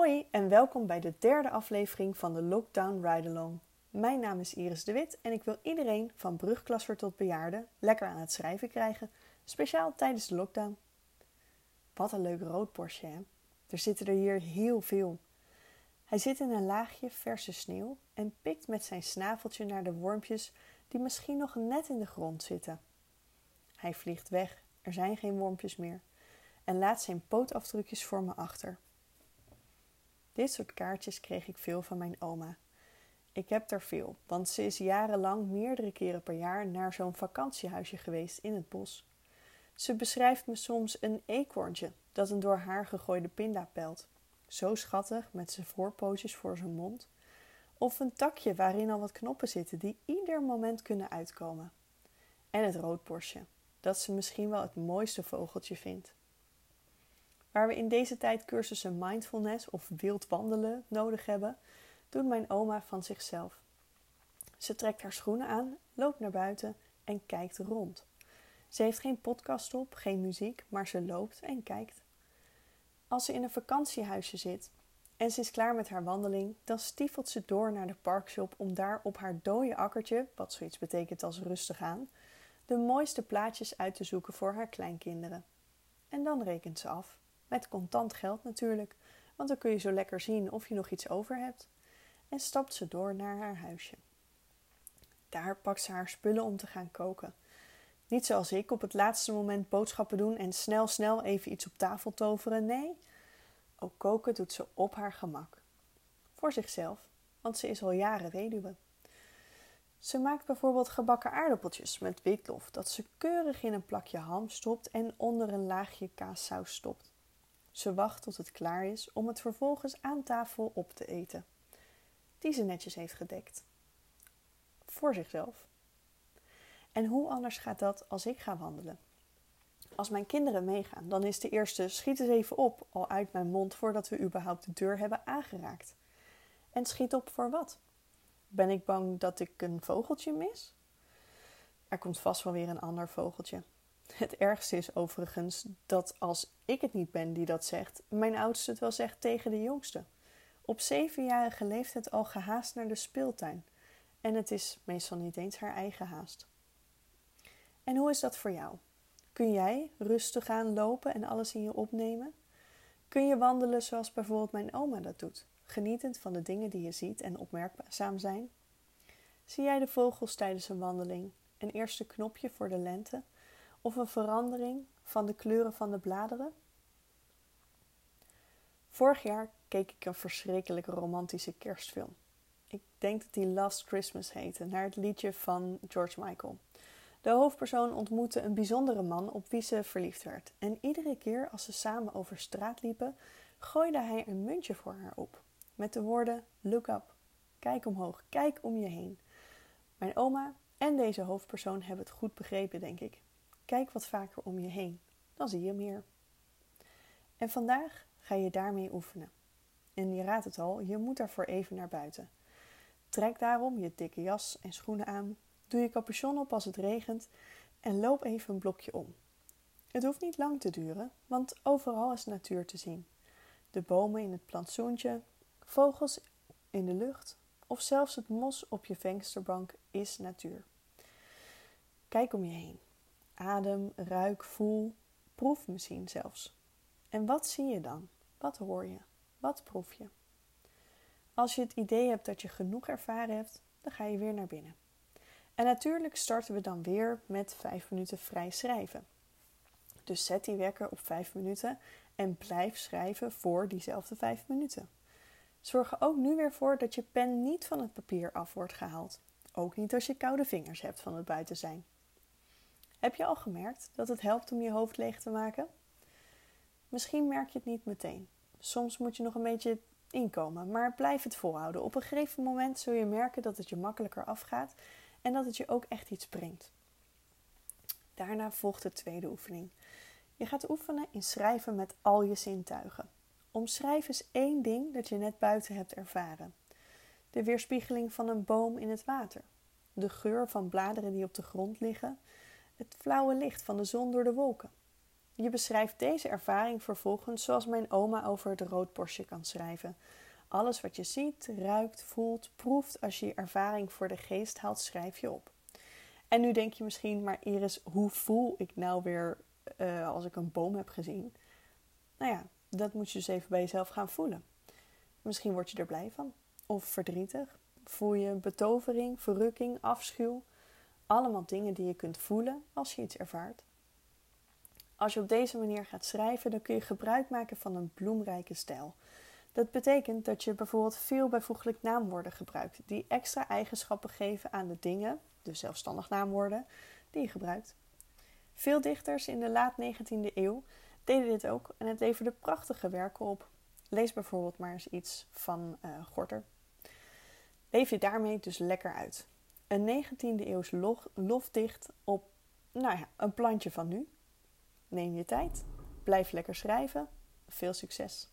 Hoi en welkom bij de derde aflevering van de Lockdown Ride Along. Mijn naam is Iris de Wit en ik wil iedereen van brugklasser tot bejaarde lekker aan het schrijven krijgen, speciaal tijdens de lockdown. Wat een leuk rood Porsche, hè? Er zitten er hier heel veel. Hij zit in een laagje verse sneeuw en pikt met zijn snaveltje naar de wormpjes die misschien nog net in de grond zitten. Hij vliegt weg, er zijn geen wormpjes meer, en laat zijn pootafdrukjes voor me achter. Dit soort kaartjes kreeg ik veel van mijn oma. Ik heb er veel, want ze is jarenlang meerdere keren per jaar naar zo'n vakantiehuisje geweest in het bos. Ze beschrijft me soms een eekhoorntje dat een door haar gegooide pinda pelt. Zo schattig met zijn voorpootjes voor zijn mond. Of een takje waarin al wat knoppen zitten die ieder moment kunnen uitkomen. En het roodborstje, dat ze misschien wel het mooiste vogeltje vindt. Waar we in deze tijd cursussen mindfulness of wild wandelen nodig hebben, doet mijn oma van zichzelf. Ze trekt haar schoenen aan, loopt naar buiten en kijkt rond. Ze heeft geen podcast op, geen muziek, maar ze loopt en kijkt. Als ze in een vakantiehuisje zit en ze is klaar met haar wandeling, dan stiefelt ze door naar de parkshop om daar op haar dode akkertje, wat zoiets betekent als rustig aan, de mooiste plaatjes uit te zoeken voor haar kleinkinderen. En dan rekent ze af. Met contant geld natuurlijk, want dan kun je zo lekker zien of je nog iets over hebt. En stapt ze door naar haar huisje. Daar pakt ze haar spullen om te gaan koken. Niet zoals ik op het laatste moment boodschappen doen en snel, snel even iets op tafel toveren. Nee, ook koken doet ze op haar gemak. Voor zichzelf, want ze is al jaren weduwe. Ze maakt bijvoorbeeld gebakken aardappeltjes met witlof dat ze keurig in een plakje ham stopt en onder een laagje kaassaus stopt. Ze wacht tot het klaar is om het vervolgens aan tafel op te eten, die ze netjes heeft gedekt. Voor zichzelf. En hoe anders gaat dat als ik ga wandelen? Als mijn kinderen meegaan, dan is de eerste schiet eens even op al uit mijn mond voordat we überhaupt de deur hebben aangeraakt. En schiet op voor wat? Ben ik bang dat ik een vogeltje mis? Er komt vast wel weer een ander vogeltje. Het ergste is overigens dat als ik het niet ben die dat zegt, mijn oudste het wel zegt tegen de jongste. Op zevenjarige leeftijd al gehaast naar de speeltuin. En het is meestal niet eens haar eigen haast. En hoe is dat voor jou? Kun jij rustig gaan lopen en alles in je opnemen? Kun je wandelen zoals bijvoorbeeld mijn oma dat doet, genietend van de dingen die je ziet en opmerkzaam zijn? Zie jij de vogels tijdens een wandeling, een eerste knopje voor de lente of een verandering van de kleuren van de bladeren? Vorig jaar keek ik een verschrikkelijke romantische kerstfilm. Ik denk dat die Last Christmas heette, naar het liedje van George Michael. De hoofdpersoon ontmoette een bijzondere man op wie ze verliefd werd. En iedere keer als ze samen over straat liepen, gooide hij een muntje voor haar op. Met de woorden: Look up. Kijk omhoog, kijk om je heen. Mijn oma en deze hoofdpersoon hebben het goed begrepen, denk ik. Kijk wat vaker om je heen, dan zie je meer. En vandaag ga je daarmee oefenen. En je raadt het al, je moet daarvoor even naar buiten. Trek daarom je dikke jas en schoenen aan, doe je capuchon op als het regent en loop even een blokje om. Het hoeft niet lang te duren, want overal is natuur te zien. De bomen in het plantsoentje, vogels in de lucht of zelfs het mos op je vensterbank is natuur. Kijk om je heen. Adem, ruik, voel, proef misschien zelfs. En wat zie je dan? Wat hoor je? Wat proef je? Als je het idee hebt dat je genoeg ervaren hebt, dan ga je weer naar binnen. En natuurlijk starten we dan weer met 5 minuten vrij schrijven. Dus zet die wekker op 5 minuten en blijf schrijven voor diezelfde 5 minuten. Zorg er ook nu weer voor dat je pen niet van het papier af wordt gehaald. Ook niet als je koude vingers hebt van het buiten zijn. Heb je al gemerkt dat het helpt om je hoofd leeg te maken? Misschien merk je het niet meteen. Soms moet je nog een beetje inkomen, maar blijf het volhouden. Op een gegeven moment zul je merken dat het je makkelijker afgaat en dat het je ook echt iets brengt. Daarna volgt de tweede oefening. Je gaat oefenen in schrijven met al je zintuigen. Omschrijf eens één ding dat je net buiten hebt ervaren. De weerspiegeling van een boom in het water. De geur van bladeren die op de grond liggen. Het flauwe licht van de zon door de wolken. Je beschrijft deze ervaring vervolgens zoals mijn oma over het roodborstje kan schrijven. Alles wat je ziet, ruikt, voelt, proeft als je je ervaring voor de geest haalt, schrijf je op. En nu denk je misschien, maar Iris, hoe voel ik nou weer uh, als ik een boom heb gezien? Nou ja, dat moet je dus even bij jezelf gaan voelen. Misschien word je er blij van. Of verdrietig. Voel je betovering, verrukking, afschuw. Allemaal dingen die je kunt voelen als je iets ervaart. Als je op deze manier gaat schrijven, dan kun je gebruik maken van een bloemrijke stijl. Dat betekent dat je bijvoorbeeld veel bijvoeglijk naamwoorden gebruikt, die extra eigenschappen geven aan de dingen, de zelfstandig naamwoorden, die je gebruikt. Veel dichters in de laat 19e eeuw deden dit ook en het leverde prachtige werken op. Lees bijvoorbeeld maar eens iets van uh, Gorter. Leef je daarmee dus lekker uit. Een 19e eeuws lofdicht op nou ja, een plantje van nu. Neem je tijd, blijf lekker schrijven. Veel succes!